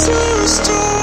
sister